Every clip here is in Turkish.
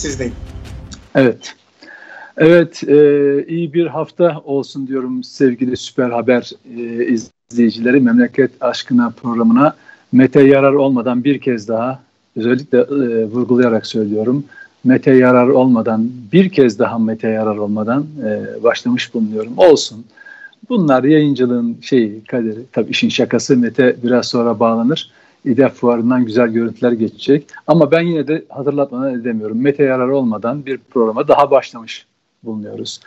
sizdeyim. Evet. Evet, e, iyi bir hafta olsun diyorum sevgili Süper Haber e, izleyicileri. Memleket Aşkına programına Mete Yarar olmadan bir kez daha özellikle e, vurgulayarak söylüyorum. Mete Yarar olmadan bir kez daha Mete Yarar olmadan e, başlamış bulunuyorum. Olsun. Bunlar yayıncılığın şeyi kaderi. Tabii işin şakası Mete biraz sonra bağlanır. İDEF fuarından güzel görüntüler geçecek. Ama ben yine de hatırlatmadan edemiyorum. Mete Yarar olmadan bir programa daha başlamış bulunuyoruz.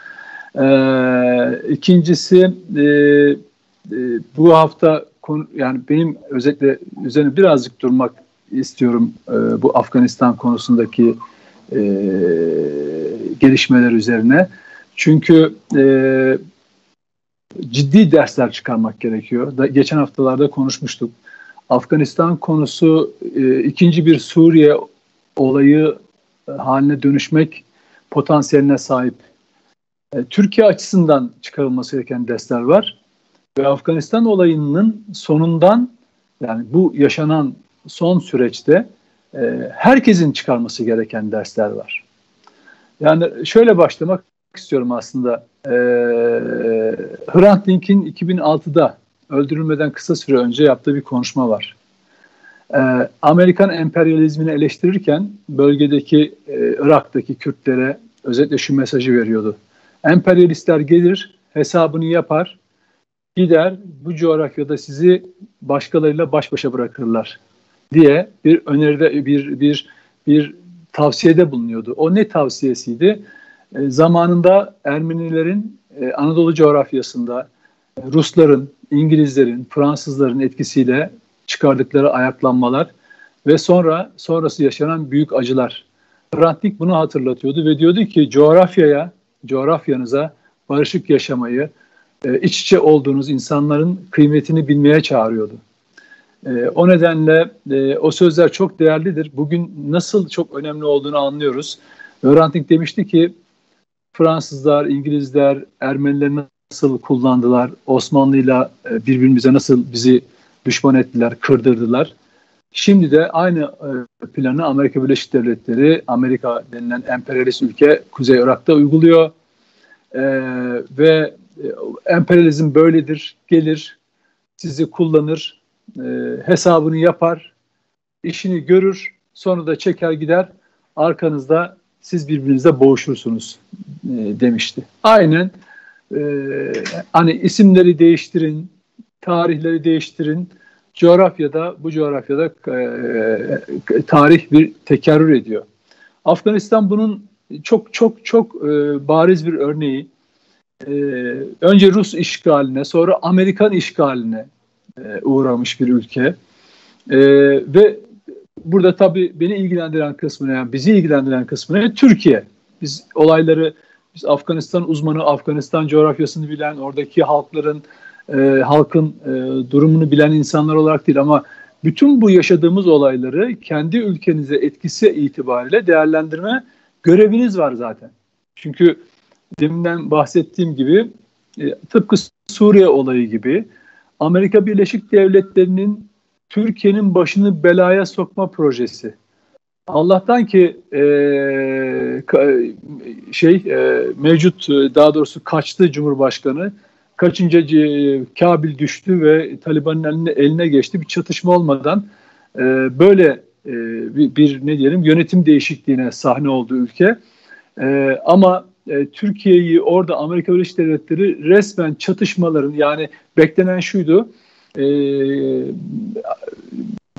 Ee, ikincisi e, e, bu hafta konu, yani benim özellikle üzerine birazcık durmak istiyorum e, bu Afganistan konusundaki e, gelişmeler üzerine. Çünkü e, ciddi dersler çıkarmak gerekiyor. Da, geçen haftalarda konuşmuştuk. Afganistan konusu e, ikinci bir Suriye olayı e, haline dönüşmek potansiyeline sahip. E, Türkiye açısından çıkarılması gereken dersler var ve Afganistan olayının sonundan yani bu yaşanan son süreçte e, herkesin çıkarması gereken dersler var. Yani şöyle başlamak istiyorum aslında. E, Hrant Dink'in 2006'da öldürülmeden kısa süre önce yaptığı bir konuşma var. E, Amerikan emperyalizmini eleştirirken bölgedeki e, Irak'taki Kürtlere özellikle şu mesajı veriyordu. Emperyalistler gelir, hesabını yapar, gider bu coğrafyada sizi başkalarıyla baş başa bırakırlar diye bir öneride bir bir bir tavsiyede bulunuyordu. O ne tavsiyesiydi? E, zamanında Ermenilerin e, Anadolu coğrafyasında Rusların, İngilizlerin, Fransızların etkisiyle çıkardıkları ayaklanmalar ve sonra sonrası yaşanan büyük acılar. Hrant bunu hatırlatıyordu ve diyordu ki coğrafyaya, coğrafyanıza barışık yaşamayı, e, iç içe olduğunuz insanların kıymetini bilmeye çağırıyordu. E, o nedenle e, o sözler çok değerlidir. Bugün nasıl çok önemli olduğunu anlıyoruz. Hrant demişti ki Fransızlar, İngilizler, Ermeniler nasıl kullandılar, Osmanlı'yla e, birbirimize nasıl bizi düşman ettiler, kırdırdılar. Şimdi de aynı e, planı Amerika Birleşik Devletleri, Amerika denilen emperyalist ülke Kuzey Irak'ta uyguluyor. Ee, ve e, emperyalizm böyledir, gelir, sizi kullanır, e, hesabını yapar, işini görür, sonra da çeker gider, arkanızda siz birbirinizle boğuşursunuz e, demişti. Aynen e, hani isimleri değiştirin, tarihleri değiştirin, coğrafyada bu coğrafyada e, tarih bir tekerrür ediyor. Afganistan bunun çok çok çok e, bariz bir örneği. E, önce Rus işgaline, sonra Amerikan işgaline e, uğramış bir ülke. E, ve burada tabii beni ilgilendiren kısmı yani bizi ilgilendiren kısmı ne? Türkiye. Biz olayları biz Afganistan uzmanı, Afganistan coğrafyasını bilen, oradaki halkların e, halkın e, durumunu bilen insanlar olarak değil ama bütün bu yaşadığımız olayları kendi ülkenize etkisi itibariyle değerlendirme göreviniz var zaten. Çünkü deminden bahsettiğim gibi e, tıpkı Suriye olayı gibi Amerika Birleşik Devletleri'nin Türkiye'nin başını belaya sokma projesi. Allah'tan ki e, şey e, mevcut daha doğrusu kaçtı Cumhurbaşkanı kaçınca e, Kabil düştü ve Taliban'ın eline, eline geçti. Bir çatışma olmadan e, böyle e, bir, bir ne diyelim yönetim değişikliğine sahne oldu ülke. E, ama e, Türkiye'yi orada Amerika Birleşik Devletleri resmen çatışmaların yani beklenen şuydu. E,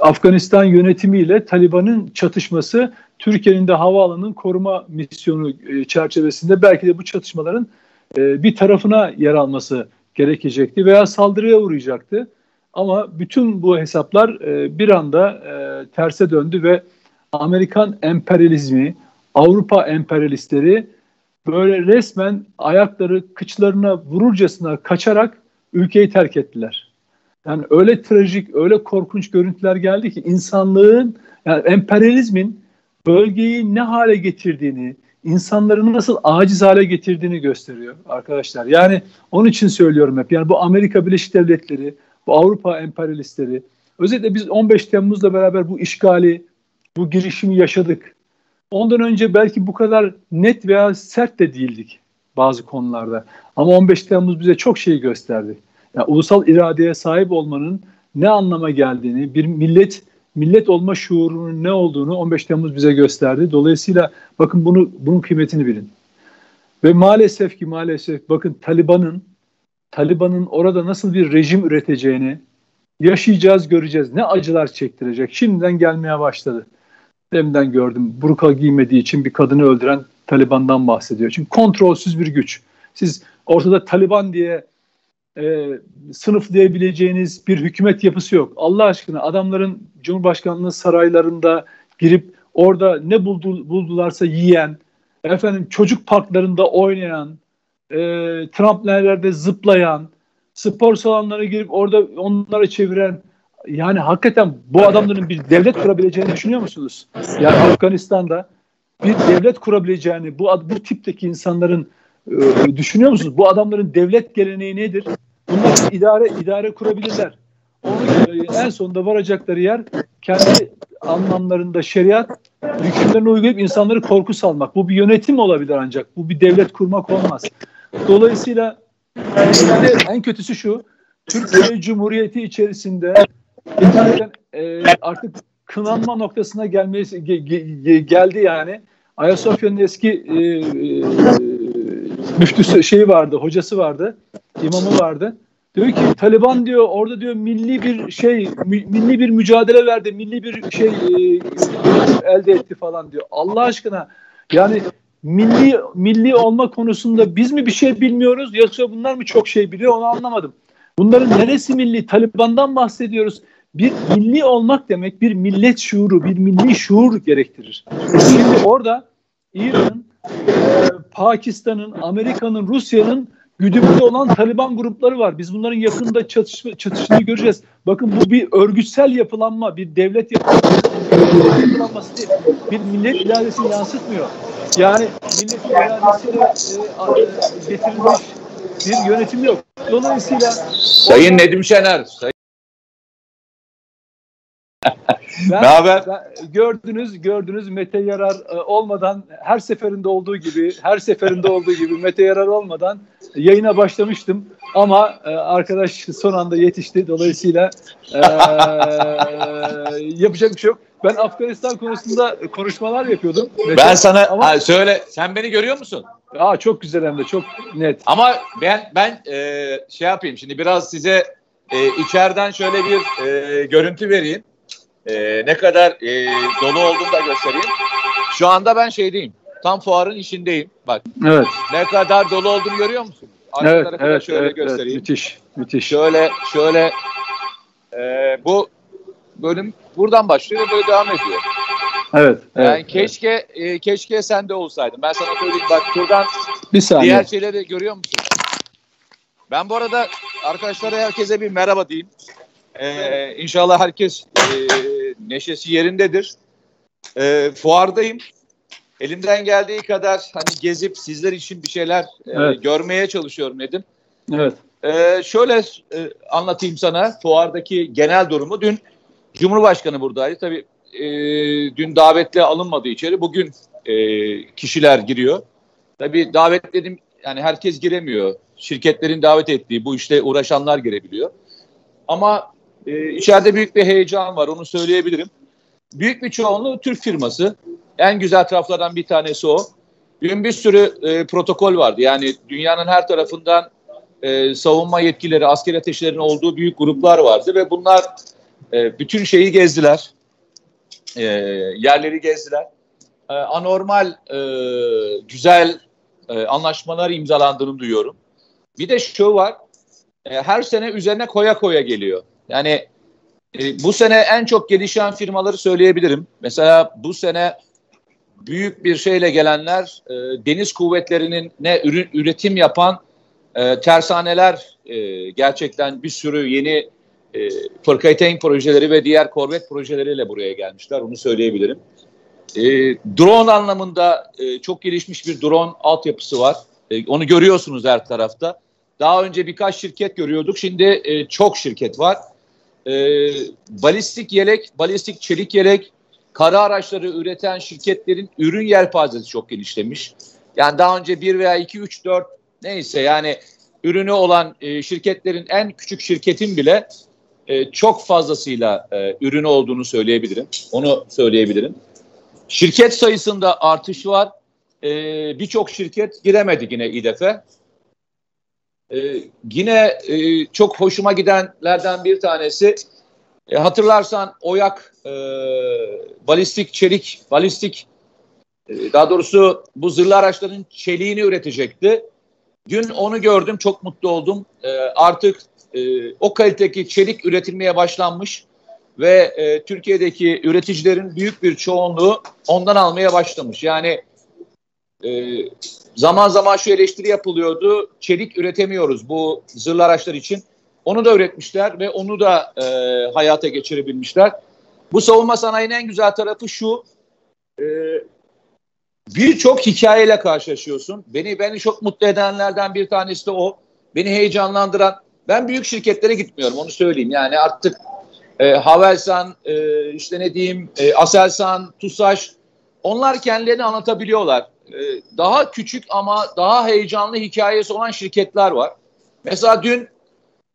Afganistan yönetimiyle Taliban'ın çatışması Türkiye'nin de havaalanının koruma misyonu e, çerçevesinde belki de bu çatışmaların e, bir tarafına yer alması gerekecekti veya saldırıya uğrayacaktı. Ama bütün bu hesaplar e, bir anda terse döndü ve Amerikan emperyalizmi, Avrupa emperyalistleri böyle resmen ayakları kıçlarına vururcasına kaçarak ülkeyi terk ettiler. Yani öyle trajik, öyle korkunç görüntüler geldi ki insanlığın, yani emperyalizmin bölgeyi ne hale getirdiğini, insanları nasıl aciz hale getirdiğini gösteriyor arkadaşlar. Yani onun için söylüyorum hep. Yani bu Amerika Birleşik Devletleri, bu Avrupa emperyalistleri, özellikle biz 15 Temmuz'la beraber bu işgali, bu girişimi yaşadık. ondan önce belki bu kadar net veya sert de değildik bazı konularda. Ama 15 Temmuz bize çok şey gösterdi. Yani ulusal iradeye sahip olmanın ne anlama geldiğini, bir millet millet olma şuurunun ne olduğunu 15 Temmuz bize gösterdi. Dolayısıyla bakın bunu bunun kıymetini bilin. Ve maalesef ki maalesef bakın Taliban'ın Taliban'ın orada nasıl bir rejim üreteceğini yaşayacağız, göreceğiz. Ne acılar çektirecek. Şimdiden gelmeye başladı. Deminden gördüm. Burka giymediği için bir kadını öldüren Taliban'dan bahsediyor. Çünkü kontrolsüz bir güç. Siz ortada Taliban diye e, sınıflayabileceğiniz bir hükümet yapısı yok. Allah aşkına adamların Cumhurbaşkanlığı saraylarında girip orada ne buldu, buldularsa yiyen, efendim çocuk parklarında oynayan, e, tramplinlerde zıplayan, spor salonlarına girip orada onları çeviren yani hakikaten bu adamların bir devlet kurabileceğini düşünüyor musunuz? Yani Afganistan'da bir devlet kurabileceğini bu bu tipteki insanların e, düşünüyor musunuz? Bu adamların devlet geleneği nedir? Bunlar idare idare kurabilirler. Onu en sonunda varacakları yer kendi anlamlarında şeriat hükümlerini uygulayıp insanları korku salmak. Bu bir yönetim olabilir ancak. Bu bir devlet kurmak olmaz. Dolayısıyla en kötüsü şu. Türkiye Cumhuriyeti içerisinde e, artık kınanma noktasına gelmesi ge, ge, geldi yani. Ayasofya'nın eski e, e, müftüsü şeyi vardı, hocası vardı, imamı vardı. Diyor ki Taliban diyor orada diyor milli bir şey milli bir mücadele verdi, milli bir şey e, elde etti falan diyor. Allah aşkına yani milli milli olma konusunda biz mi bir şey bilmiyoruz yoksa bunlar mı çok şey biliyor onu anlamadım. Bunların neresi milli? Taliban'dan bahsediyoruz. Bir milli olmak demek bir millet şuuru, bir milli şuur gerektirir. Şimdi orada İran'ın, e, Pakistan'ın, Amerika'nın, Rusya'nın güdümünde olan Taliban grupları var. Biz bunların yakında çatışma, çatışını göreceğiz. Bakın bu bir örgütsel yapılanma, bir devlet yapılanması değil. Bir millet iradesini yansıtmıyor. Yani millet iradesiyle e, e, getirilmiş bir yönetim yok. Dolayısıyla Sayın Nedim Şener, Sayın ben, ne haber? gördünüz, gördünüz Mete Yarar e, olmadan her seferinde olduğu gibi, her seferinde olduğu gibi Mete Yarar olmadan yayına başlamıştım. Ama e, arkadaş son anda yetişti. Dolayısıyla e, yapacak bir şey yok. Ben Afganistan konusunda konuşmalar yapıyordum. Mete. Ben sana ama, ha, söyle. Sen beni görüyor musun? Aa çok güzel hem de çok net. Ama ben ben e, şey yapayım şimdi biraz size e, içeriden şöyle bir e, görüntü vereyim e, ne kadar e, dolu olduğunu da göstereyim. Şu anda ben şeydeyim. Tam fuarın işindeyim. Bak. Evet. Ne kadar dolu olduğunu görüyor musun? Arka evet, evet, şöyle evet, göstereyim. Evet, müthiş, müthiş. Şöyle, şöyle e, bu bölüm buradan başlıyor ve böyle devam ediyor. Evet. Yani evet, keşke evet. E, keşke sen de olsaydın. Ben sana söyleyeyim bak buradan bir saniye. diğer şeyleri görüyor musun? Ben bu arada arkadaşlara herkese bir merhaba diyeyim. Ee, inşallah herkes e, neşesi yerindedir. E, fuardayım. Elimden geldiği kadar hani gezip sizler için bir şeyler e, evet. görmeye çalışıyorum dedim. Evet. E, şöyle e, anlatayım sana fuardaki genel durumu. Dün Cumhurbaşkanı buradaydı. Tabii e, dün davetli alınmadı içeri. Bugün e, kişiler giriyor. Tabii davetledim yani herkes giremiyor. Şirketlerin davet ettiği bu işte uğraşanlar girebiliyor. Ama e, içeride büyük bir heyecan var onu söyleyebilirim. Büyük bir çoğunluğu Türk firması. En güzel taraflardan bir tanesi o. Dün bir sürü e, protokol vardı. Yani dünyanın her tarafından e, savunma yetkileri, asker ateşlerin olduğu büyük gruplar vardı ve bunlar e, bütün şeyi gezdiler. E, yerleri gezdiler. E, anormal e, güzel e, anlaşmalar imzalandığını duyuyorum. Bir de şu var. E, her sene üzerine koya koya geliyor. Yani e, bu sene en çok gelişen firmaları söyleyebilirim. Mesela bu sene büyük bir şeyle gelenler e, deniz kuvvetlerinin ne ürün üretim yapan e, tersaneler e, gerçekten bir sürü yeni e, Fırkayteyn projeleri ve diğer korvet projeleriyle buraya gelmişler. Onu söyleyebilirim. E, drone anlamında e, çok gelişmiş bir drone altyapısı var. E, onu görüyorsunuz her tarafta. Daha önce birkaç şirket görüyorduk. Şimdi e, çok şirket var e, balistik yelek, balistik çelik yelek, kara araçları üreten şirketlerin ürün yelpazesi çok genişlemiş. Yani daha önce 1 veya 2, 3, 4 neyse yani ürünü olan e, şirketlerin en küçük şirketin bile e, çok fazlasıyla e, ürünü olduğunu söyleyebilirim. Onu söyleyebilirim. Şirket sayısında artış var. E, Birçok şirket giremedi yine İDEF'e. E, yine e, çok hoşuma gidenlerden bir tanesi e, hatırlarsan Oyak e, balistik çelik, balistik e, daha doğrusu bu zırhlı araçların çeliğini üretecekti. Dün onu gördüm, çok mutlu oldum. E, artık e, o kaliteki çelik üretilmeye başlanmış ve e, Türkiye'deki üreticilerin büyük bir çoğunluğu ondan almaya başlamış. Yani e, zaman zaman şu eleştiri yapılıyordu, çelik üretemiyoruz bu zırhlı araçlar için. Onu da üretmişler ve onu da e, hayata geçirebilmişler. Bu savunma sanayinin en güzel tarafı şu, e, birçok hikayeyle karşılaşıyorsun. Beni beni çok mutlu edenlerden bir tanesi de o. Beni heyecanlandıran. Ben büyük şirketlere gitmiyorum onu söyleyeyim. Yani artık e, Havelsan, e, işte ne diyeyim, e, Aselsan, TUSAŞ onlar kendilerini anlatabiliyorlar. E, daha küçük ama daha heyecanlı hikayesi olan şirketler var. Mesela dün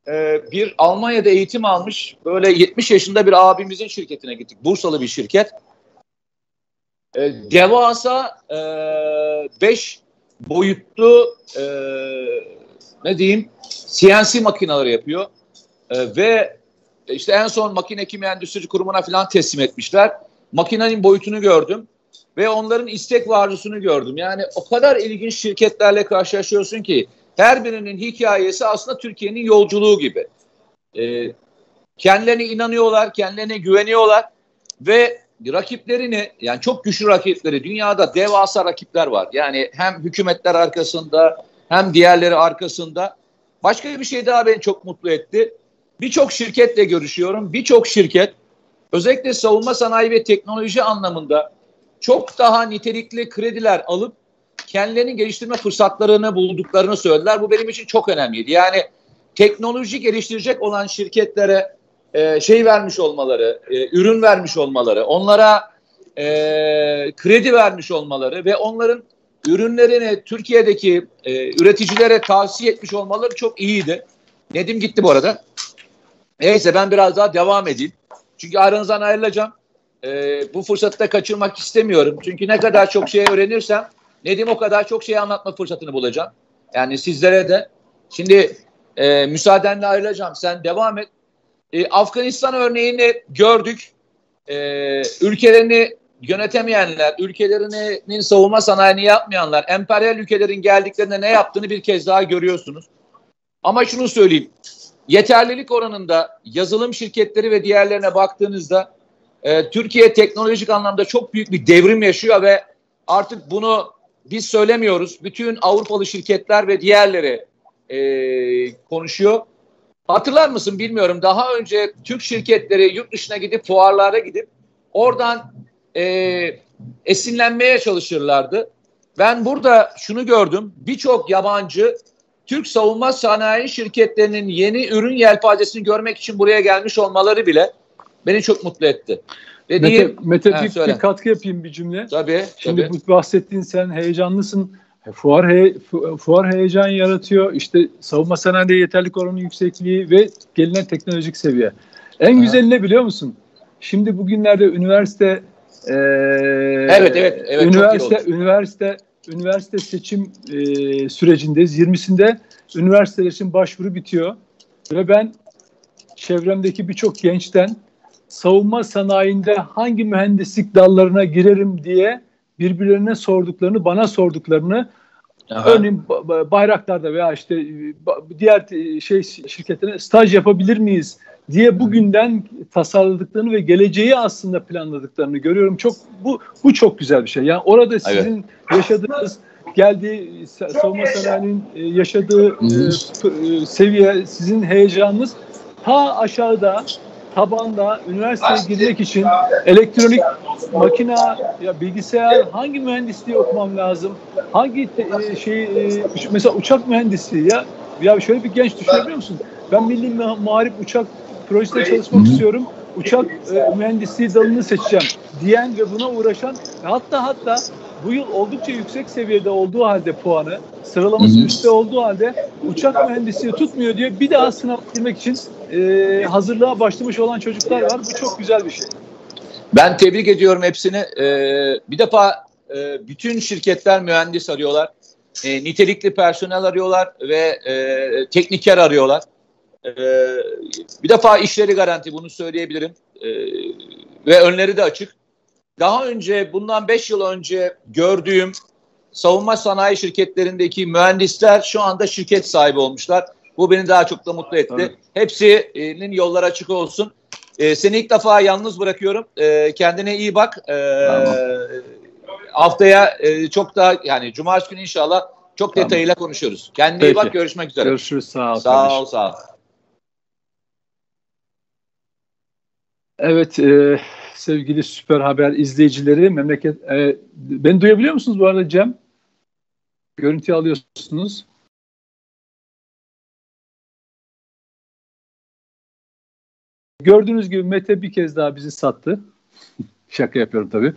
e, bir Almanya'da eğitim almış böyle 70 yaşında bir abimizin şirketine gittik. Bursalı bir şirket. E, devasa 5 e, boyutlu ne diyeyim CNC makineleri yapıyor. Ve işte en son makine kimya endüstri kurumuna falan teslim etmişler. Makinenin boyutunu gördüm ve onların istek varcısını gördüm. Yani o kadar ilginç şirketlerle karşılaşıyorsun ki her birinin hikayesi aslında Türkiye'nin yolculuğu gibi. E, kendilerine inanıyorlar, kendilerine güveniyorlar ve rakiplerini yani çok güçlü rakipleri dünyada devasa rakipler var. Yani hem hükümetler arkasında hem diğerleri arkasında. Başka bir şey daha beni çok mutlu etti. Birçok şirketle görüşüyorum. Birçok şirket özellikle savunma sanayi ve teknoloji anlamında çok daha nitelikli krediler alıp kendilerini geliştirme fırsatlarını bulduklarını söylediler. Bu benim için çok önemliydi. Yani teknoloji geliştirecek olan şirketlere e, şey vermiş olmaları, e, ürün vermiş olmaları, onlara e, kredi vermiş olmaları ve onların ürünlerini Türkiye'deki e, üreticilere tavsiye etmiş olmaları çok iyiydi. Nedim gitti bu arada. Neyse ben biraz daha devam edeyim. Çünkü aranızdan ayrılacağım. E, bu fırsatı da kaçırmak istemiyorum. Çünkü ne kadar çok şey öğrenirsem Nedim o kadar çok şey anlatma fırsatını bulacağım. Yani sizlere de. Şimdi e, müsaadenle ayrılacağım. Sen devam et. E, Afganistan örneğini gördük. E, ülkelerini yönetemeyenler, ülkelerinin savunma sanayini yapmayanlar, emperyal ülkelerin geldiklerinde ne yaptığını bir kez daha görüyorsunuz. Ama şunu söyleyeyim. Yeterlilik oranında yazılım şirketleri ve diğerlerine baktığınızda e, Türkiye teknolojik anlamda çok büyük bir devrim yaşıyor ve artık bunu biz söylemiyoruz. Bütün Avrupalı şirketler ve diğerleri e, konuşuyor. Hatırlar mısın bilmiyorum. Daha önce Türk şirketleri yurt dışına gidip fuarlara gidip oradan e, esinlenmeye çalışırlardı. Ben burada şunu gördüm. Birçok yabancı Türk savunma sanayi şirketlerinin yeni ürün yelpazesini görmek için buraya gelmiş olmaları bile beni çok mutlu etti. Dediğim, Mete, Mete bir, bir katkı yapayım bir cümle. Tabii. Şimdi tabii. bu bahsettiğin sen heyecanlısın. Fuar, he, fuar heyecan yaratıyor. İşte savunma sanayinde yeterlik oranının yüksekliği ve gelinen teknolojik seviye. En Aha. güzeli ne biliyor musun? Şimdi bugünlerde üniversite e, evet evet evet üniversite üniversite üniversite seçim e, sürecindeyiz. 20'sinde üniversiteler için başvuru bitiyor ve ben çevremdeki birçok gençten savunma sanayinde hangi mühendislik dallarına girerim diye birbirlerine sorduklarını, bana sorduklarını Aha. örneğin Bayraktar'da veya işte diğer şey şirketlerine staj yapabilir miyiz diye bugünden tasarladıklarını ve geleceği aslında planladıklarını görüyorum. Çok bu bu çok güzel bir şey. Yani orada sizin evet. yaşadığınız geldiği savunma sanayinin e, yaşadığı e, seviye sizin heyecanınız ta aşağıda tabanda üniversiteye girmek için elektronik makina ya bilgisayar hangi mühendisliği okumam lazım? Hangi te, e, şey e, mesela uçak mühendisliği ya ya şöyle bir genç düşünebiliyor musun? Ben milli muharip uçak projesinde çalışmak istiyorum. Uçak e, mühendisliği dalını seçeceğim diyen ve buna uğraşan hatta hatta bu yıl oldukça yüksek seviyede olduğu halde puanı, sıralaması üstte olduğu halde uçak mühendisliği tutmuyor diyor. Bir daha sınav girmek için e, hazırlığa başlamış olan çocuklar var. Bu çok güzel bir şey. Ben tebrik ediyorum hepsini. Ee, bir defa e, bütün şirketler mühendis arıyorlar. E, nitelikli personel arıyorlar ve e, tekniker arıyorlar. E, bir defa işleri garanti bunu söyleyebilirim. E, ve önleri de açık. Daha önce bundan 5 yıl önce gördüğüm savunma sanayi şirketlerindeki mühendisler şu anda şirket sahibi olmuşlar. Bu beni daha çok da mutlu etti. Tabii. Hepsinin yolları açık olsun. Ee, seni ilk defa yalnız bırakıyorum. Ee, kendine iyi bak. Ee, tamam. Haftaya e, çok daha yani cumartesi günü inşallah çok tamam. detayıyla konuşuyoruz. Kendine Peki. iyi bak. Görüşmek üzere. Görüşürüz. Sağ ol. Sağ ol. Sağ ol. Evet. E, sevgili Süper Haber izleyicileri. Memleket e, beni duyabiliyor musunuz bu arada Cem? Görüntü alıyorsunuz. Gördüğünüz gibi Mete bir kez daha bizi sattı. Şaka yapıyorum tabii.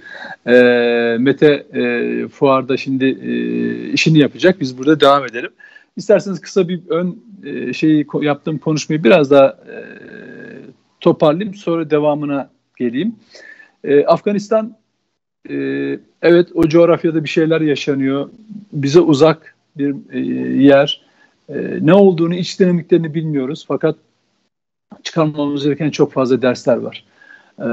E, Mete e, fuarda şimdi e, işini yapacak. Biz burada devam edelim. İsterseniz kısa bir ön e, şeyi yaptığım konuşmayı biraz daha e, toparlayayım. Sonra devamına geleyim. E, Afganistan e, evet o coğrafyada bir şeyler yaşanıyor. Bize uzak bir e, yer. E, ne olduğunu, iç dinamiklerini bilmiyoruz. Fakat çıkarmamız gereken çok fazla dersler var. Ee,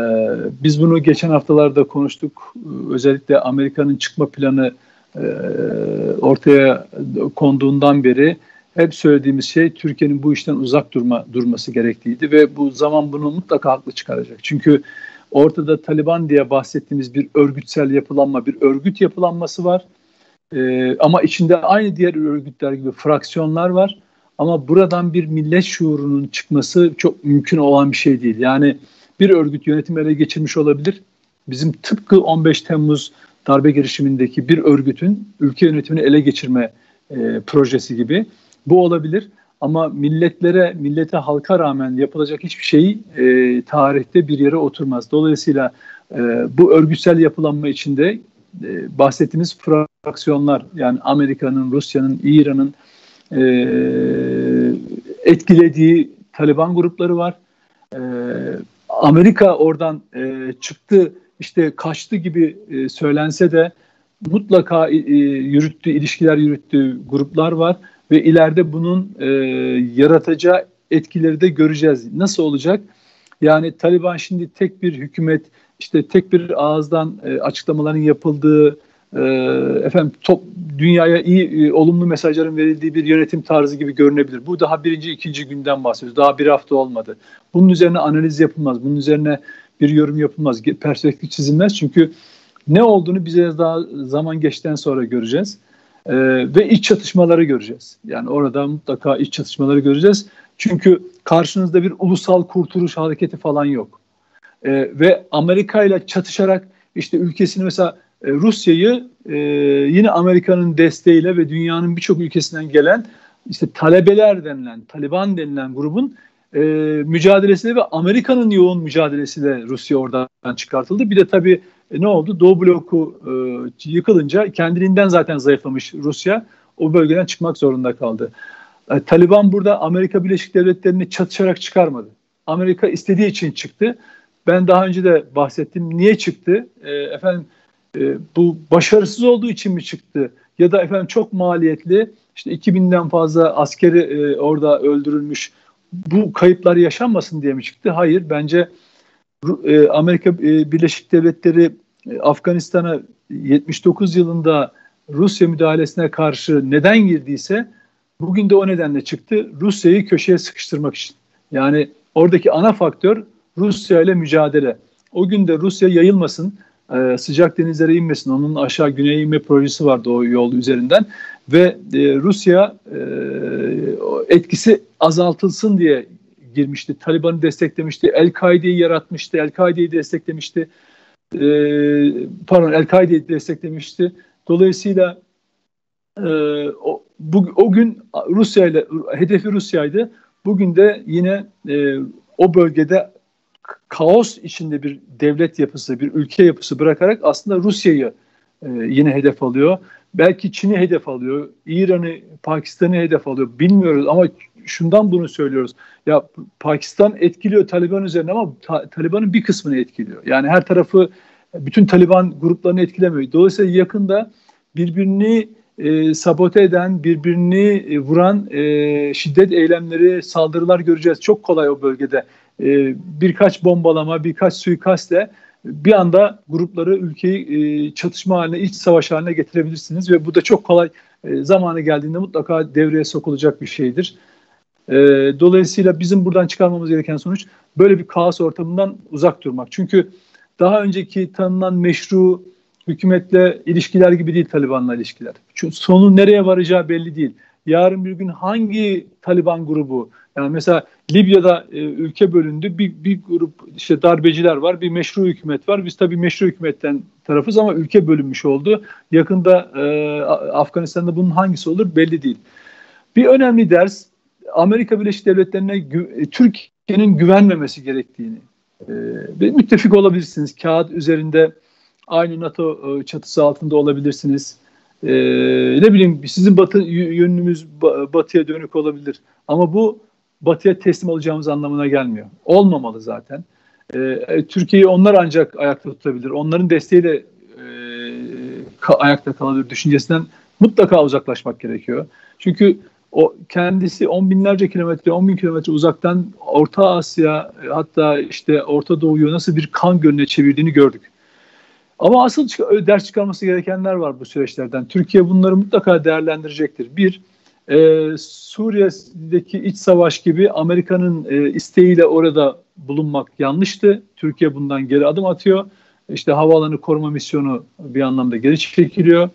biz bunu geçen haftalarda konuştuk. Özellikle Amerika'nın çıkma planı e, ortaya konduğundan beri hep söylediğimiz şey Türkiye'nin bu işten uzak durma durması gerektiğiydi ve bu zaman bunu mutlaka haklı çıkaracak. Çünkü ortada Taliban diye bahsettiğimiz bir örgütsel yapılanma, bir örgüt yapılanması var. Ee, ama içinde aynı diğer örgütler gibi fraksiyonlar var. Ama buradan bir millet şuurunun çıkması çok mümkün olan bir şey değil. Yani bir örgüt yönetim ele geçirmiş olabilir. Bizim tıpkı 15 Temmuz darbe girişimindeki bir örgütün ülke yönetimini ele geçirme e, projesi gibi bu olabilir. Ama milletlere, millete, halka rağmen yapılacak hiçbir şey e, tarihte bir yere oturmaz. Dolayısıyla e, bu örgütsel yapılanma içinde e, bahsettiğimiz fraksiyonlar yani Amerika'nın, Rusya'nın, İran'ın e, etkilediği Taliban grupları var. E, Amerika oradan e, çıktı işte kaçtı gibi e, söylense de mutlaka e, yürüttüğü ilişkiler yürüttüğü gruplar var ve ileride bunun e, yaratacağı etkileri de göreceğiz. Nasıl olacak? Yani Taliban şimdi tek bir hükümet işte tek bir ağızdan e, açıklamaların yapıldığı e, efendim top, dünyaya iyi e, olumlu mesajların verildiği bir yönetim tarzı gibi görünebilir. Bu daha birinci ikinci günden bahsediyoruz. Daha bir hafta olmadı. Bunun üzerine analiz yapılmaz. Bunun üzerine bir yorum yapılmaz. Perspektif çizilmez. Çünkü ne olduğunu bize daha zaman geçten sonra göreceğiz. Ee, ve iç çatışmaları göreceğiz. Yani orada mutlaka iç çatışmaları göreceğiz. Çünkü karşınızda bir ulusal kurtuluş hareketi falan yok. Ee, ve Amerika ile çatışarak işte ülkesini mesela e, Rusya'yı e, yine Amerika'nın desteğiyle ve dünyanın birçok ülkesinden gelen işte talebeler denilen, Taliban denilen grubun e, mücadelesiyle ve Amerika'nın yoğun mücadelesiyle Rusya oradan çıkartıldı. Bir de tabii e, ne oldu? Doğu bloku e, yıkılınca kendiliğinden zaten zayıflamış Rusya. O bölgeden çıkmak zorunda kaldı. E, Taliban burada Amerika Birleşik Devletleri'ni çatışarak çıkarmadı. Amerika istediği için çıktı. Ben daha önce de bahsettim. Niye çıktı? E, efendim e, bu başarısız olduğu için mi çıktı? Ya da efendim çok maliyetli işte 2000'den fazla askeri e, orada öldürülmüş bu kayıplar yaşanmasın diye mi çıktı? Hayır bence Amerika e, Birleşik Devletleri e, Afganistan'a 79 yılında Rusya müdahalesine karşı neden girdiyse bugün de o nedenle çıktı. Rusya'yı köşeye sıkıştırmak için. Yani oradaki ana faktör Rusya ile mücadele. O gün de Rusya yayılmasın, e, sıcak denizlere inmesin. Onun aşağı güneye inme projesi vardı o yol üzerinden ve e, Rusya e, etkisi azaltılsın diye girmişti. Taliban'ı desteklemişti. El-Kaide'yi yaratmıştı. El-Kaide'yi desteklemişti. E, pardon El-Kaide'yi desteklemişti. Dolayısıyla e, o, bu, o gün Rusya ile hedefi Rusya'ydı. Bugün de yine e, o bölgede kaos içinde bir devlet yapısı, bir ülke yapısı bırakarak aslında Rusya'yı e, yine hedef alıyor. Belki Çin'i hedef alıyor, İran'ı, Pakistan'ı hedef alıyor. Bilmiyoruz ama şundan bunu söylüyoruz. Ya Pakistan etkiliyor Taliban üzerine ama ta, Taliban'ın bir kısmını etkiliyor. Yani her tarafı bütün Taliban gruplarını etkilemiyor. Dolayısıyla yakında birbirini e, sabote eden, birbirini e, vuran e, şiddet eylemleri, saldırılar göreceğiz. Çok kolay o bölgede. E, birkaç bombalama, birkaç suikastle bir anda grupları, ülkeyi e, çatışma haline, iç savaş haline getirebilirsiniz ve bu da çok kolay e, zamanı geldiğinde mutlaka devreye sokulacak bir şeydir. E, dolayısıyla bizim buradan çıkarmamız gereken sonuç böyle bir kaos ortamından uzak durmak. Çünkü daha önceki tanınan meşru hükümetle ilişkiler gibi değil Taliban'la ilişkiler. Çünkü sonu nereye varacağı belli değil. Yarın bir gün hangi Taliban grubu yani mesela Libya'da e, ülke bölündü. Bir, bir grup işte darbeciler var, bir meşru hükümet var. Biz tabii meşru hükümetten tarafız ama ülke bölünmüş oldu. Yakında e, Afganistan'da bunun hangisi olur belli değil. Bir önemli ders Amerika Birleşik Devletleri'ne gü- Türkiye'nin güvenmemesi gerektiğini. E, müttefik olabilirsiniz. Kağıt üzerinde aynı NATO e, çatısı altında olabilirsiniz. E, ne bileyim sizin batı yönünüz batıya dönük olabilir. Ama bu batıya teslim olacağımız anlamına gelmiyor. Olmamalı zaten. E, e Türkiye'yi onlar ancak ayakta tutabilir. Onların desteğiyle e, ayakta kalabilir düşüncesinden mutlaka uzaklaşmak gerekiyor. Çünkü o kendisi on binlerce kilometre, on bin kilometre uzaktan Orta Asya hatta işte Orta Doğu'yu nasıl bir kan gölüne çevirdiğini gördük. Ama asıl ders çıkarması gerekenler var bu süreçlerden. Türkiye bunları mutlaka değerlendirecektir. Bir, e, Suriye'deki iç savaş gibi Amerika'nın e, isteğiyle orada bulunmak yanlıştı. Türkiye bundan geri adım atıyor. İşte havaalanı koruma misyonu bir anlamda geri çekiliyor.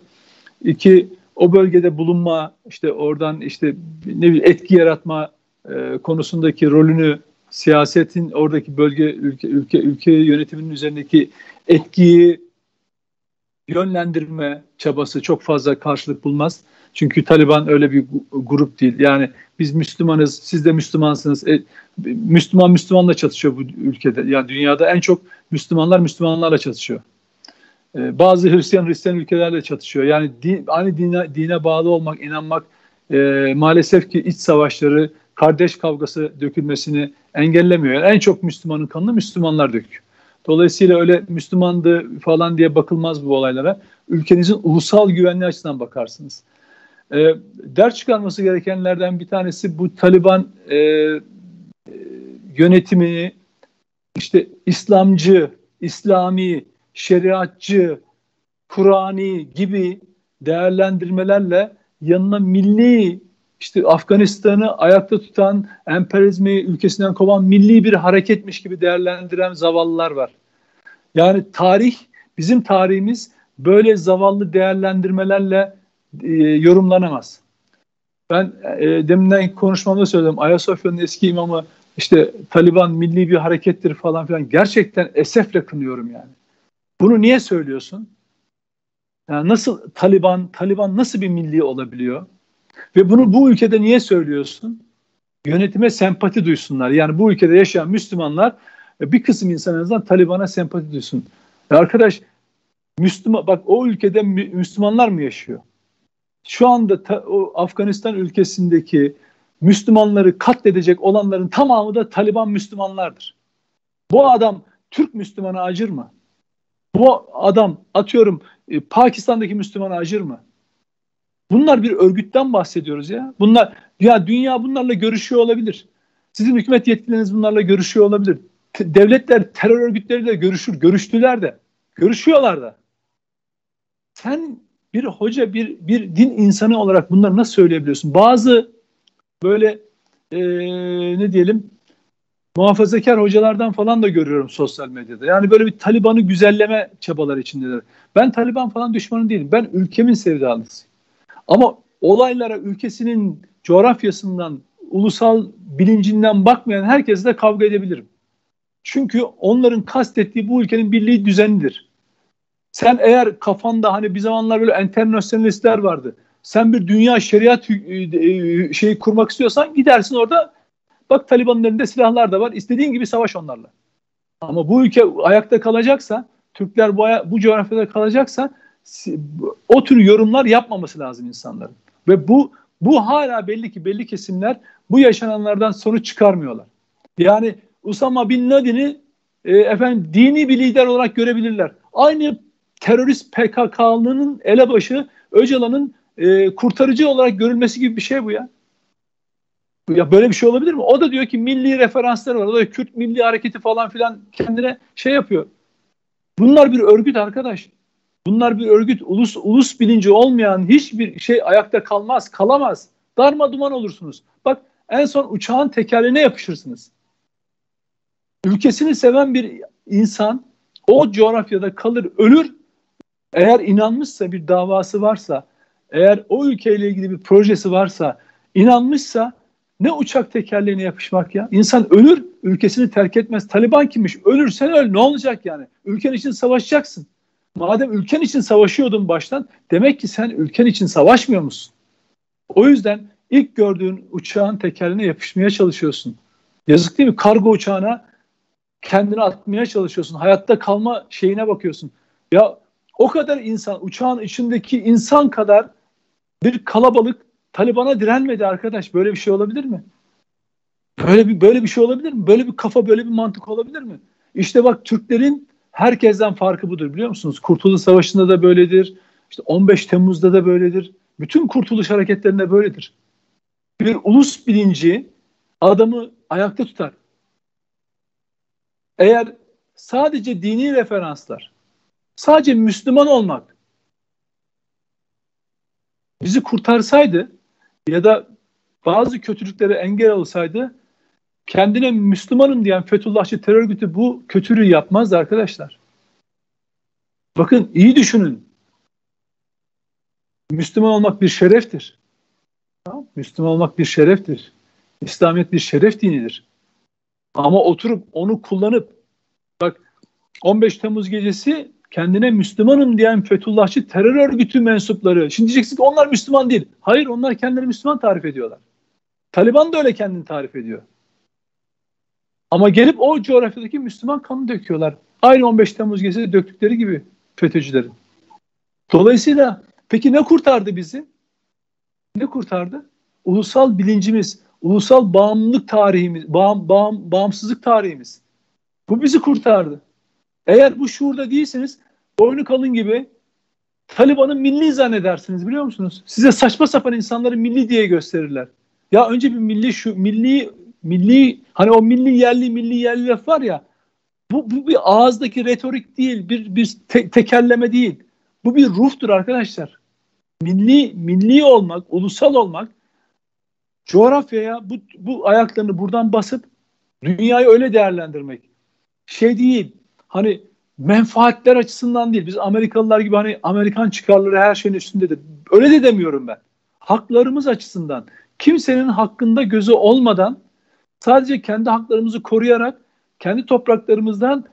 İki, o bölgede bulunma, işte oradan işte ne bileyim etki yaratma e, konusundaki rolünü siyasetin oradaki bölge ülke ülke ülke yönetiminin üzerindeki etkiyi yönlendirme çabası çok fazla karşılık bulmaz. Çünkü Taliban öyle bir grup değil. Yani biz Müslümanız, siz de Müslümansınız. E, Müslüman Müslümanla çatışıyor bu ülkede. Yani dünyada en çok Müslümanlar Müslümanlarla çatışıyor. E, bazı Hristiyan Hristiyan ülkelerle çatışıyor. Yani din, aynı dine, dine bağlı olmak, inanmak e, maalesef ki iç savaşları, kardeş kavgası dökülmesini engellemiyor. Yani en çok Müslümanın kanını Müslümanlar döküyor. Dolayısıyla öyle Müslümandı falan diye bakılmaz bu olaylara. Ülkenizin ulusal güvenliği açısından bakarsınız. E, ders çıkarması gerekenlerden bir tanesi bu Taliban e, yönetimini işte İslamcı, İslami, şeriatçı, Kur'ani gibi değerlendirmelerle yanına milli işte Afganistan'ı ayakta tutan, emperyalizmi ülkesinden kovan milli bir hareketmiş gibi değerlendiren zavallılar var. Yani tarih, bizim tarihimiz böyle zavallı değerlendirmelerle e, yorumlanamaz. Ben e, deminden konuşmamda söyledim. Ayasofya'nın eski imamı işte Taliban milli bir harekettir falan filan. Gerçekten esefle kınıyorum yani. Bunu niye söylüyorsun? Yani nasıl Taliban, Taliban nasıl bir milli olabiliyor? Ve bunu bu ülkede niye söylüyorsun? Yönetime sempati duysunlar. Yani bu ülkede yaşayan Müslümanlar bir kısım insan azından Taliban'a sempati duysun. Ya arkadaş Müslüman bak o ülkede Müslümanlar mı yaşıyor? Şu anda ta, o Afganistan ülkesindeki Müslümanları katledecek olanların tamamı da Taliban Müslümanlardır. Bu adam Türk Müslümanı acır mı? Bu adam atıyorum e, Pakistan'daki Müslümanı acır mı? Bunlar bir örgütten bahsediyoruz ya. Bunlar ya dünya bunlarla görüşüyor olabilir. Sizin hükümet yetkilileriniz bunlarla görüşüyor olabilir. Devletler terör örgütleriyle görüşür, görüştüler de. Görüşüyorlar da. Sen bir hoca, bir bir din insanı olarak bunları nasıl söyleyebiliyorsun? Bazı böyle ee, ne diyelim muhafazakar hocalardan falan da görüyorum sosyal medyada. Yani böyle bir Taliban'ı güzelleme çabaları içindeler. Ben Taliban falan düşmanı değilim. Ben ülkemin sevdalısıyım. Ama olaylara ülkesinin coğrafyasından, ulusal bilincinden bakmayan herkesle kavga edebilirim. Çünkü onların kastettiği bu ülkenin birliği düzenidir. Sen eğer kafanda hani bir zamanlar böyle internasyonalistler vardı. Sen bir dünya şeriat e, şeyi kurmak istiyorsan gidersin orada bak Taliban'ın elinde silahlar da var. İstediğin gibi savaş onlarla. Ama bu ülke ayakta kalacaksa, Türkler bu, bu coğrafyada kalacaksa o tür yorumlar yapmaması lazım insanların. Ve bu bu hala belli ki belli kesimler bu yaşananlardan sonuç çıkarmıyorlar. Yani Usama Bin Laden'i e, efendim dini bir lider olarak görebilirler. Aynı terörist PKK'lının elebaşı Öcalan'ın e, kurtarıcı olarak görülmesi gibi bir şey bu ya. Ya böyle bir şey olabilir mi? O da diyor ki milli referanslar var. O da Kürt Milli Hareketi falan filan kendine şey yapıyor. Bunlar bir örgüt arkadaş. Bunlar bir örgüt. Ulus ulus bilinci olmayan hiçbir şey ayakta kalmaz, kalamaz. Darma duman olursunuz. Bak en son uçağın tekerleğine yapışırsınız. Ülkesini seven bir insan o coğrafyada kalır, ölür. Eğer inanmışsa bir davası varsa, eğer o ülkeyle ilgili bir projesi varsa, inanmışsa ne uçak tekerleğine yapışmak ya? İnsan ölür, ülkesini terk etmez. Taliban kimmiş? Ölürsen öl. Ne olacak yani? Ülken için savaşacaksın. Madem ülken için savaşıyordun baştan, demek ki sen ülken için savaşmıyor musun? O yüzden ilk gördüğün uçağın tekerleğine yapışmaya çalışıyorsun. Yazık değil mi? Kargo uçağına kendini atmaya çalışıyorsun. Hayatta kalma şeyine bakıyorsun. Ya o kadar insan, uçağın içindeki insan kadar bir kalabalık Taliban'a direnmedi arkadaş. Böyle bir şey olabilir mi? Böyle bir böyle bir şey olabilir mi? Böyle bir kafa, böyle bir mantık olabilir mi? İşte bak Türklerin herkesten farkı budur biliyor musunuz? Kurtuluş Savaşı'nda da böyledir. İşte 15 Temmuz'da da böyledir. Bütün kurtuluş hareketlerinde böyledir. Bir ulus bilinci adamı ayakta tutar. Eğer sadece dini referanslar, sadece Müslüman olmak bizi kurtarsaydı ya da bazı kötülüklere engel olsaydı kendine Müslümanım diyen Fethullahçı terör örgütü bu kötülüğü yapmaz arkadaşlar. Bakın iyi düşünün. Müslüman olmak bir şereftir. Müslüman olmak bir şereftir. İslamiyet bir şeref dinidir. Ama oturup onu kullanıp bak 15 Temmuz gecesi kendine Müslümanım diyen Fethullahçı terör örgütü mensupları. Şimdi diyeceksin ki onlar Müslüman değil. Hayır onlar kendileri Müslüman tarif ediyorlar. Taliban da öyle kendini tarif ediyor. Ama gelip o coğrafyadaki Müslüman kanı döküyorlar. Aynı 15 Temmuz gecesi döktükleri gibi FETÖ'cülerin. Dolayısıyla peki ne kurtardı bizi? Ne kurtardı? Ulusal bilincimiz, ulusal bağımlılık tarihimiz, bağım, bağım, bağımsızlık tarihimiz. Bu bizi kurtardı. Eğer bu şuurda değilseniz boynu kalın gibi Taliban'ı milli zannedersiniz biliyor musunuz? Size saçma sapan insanları milli diye gösterirler. Ya önce bir milli şu milli milli hani o milli yerli milli yerli laf var ya bu, bu bir ağızdaki retorik değil, bir bir te- tekerleme değil. Bu bir ruhtur arkadaşlar. Milli milli olmak, ulusal olmak coğrafyaya bu, bu ayaklarını buradan basıp dünyayı öyle değerlendirmek. Şey değil. Hani menfaatler açısından değil. Biz Amerikalılar gibi hani Amerikan çıkarları her şeyin üstündedir. Öyle de demiyorum ben. Haklarımız açısından kimsenin hakkında gözü olmadan sadece kendi haklarımızı koruyarak kendi topraklarımızdan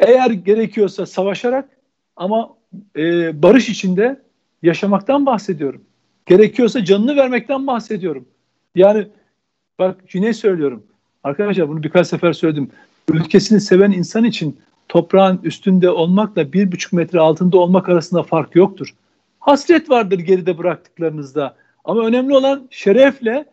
eğer gerekiyorsa savaşarak ama e, barış içinde yaşamaktan bahsediyorum. Gerekiyorsa canını vermekten bahsediyorum. Yani bak yine söylüyorum. Arkadaşlar bunu birkaç sefer söyledim. Ülkesini seven insan için toprağın üstünde olmakla bir buçuk metre altında olmak arasında fark yoktur. Hasret vardır geride bıraktıklarınızda. Ama önemli olan şerefle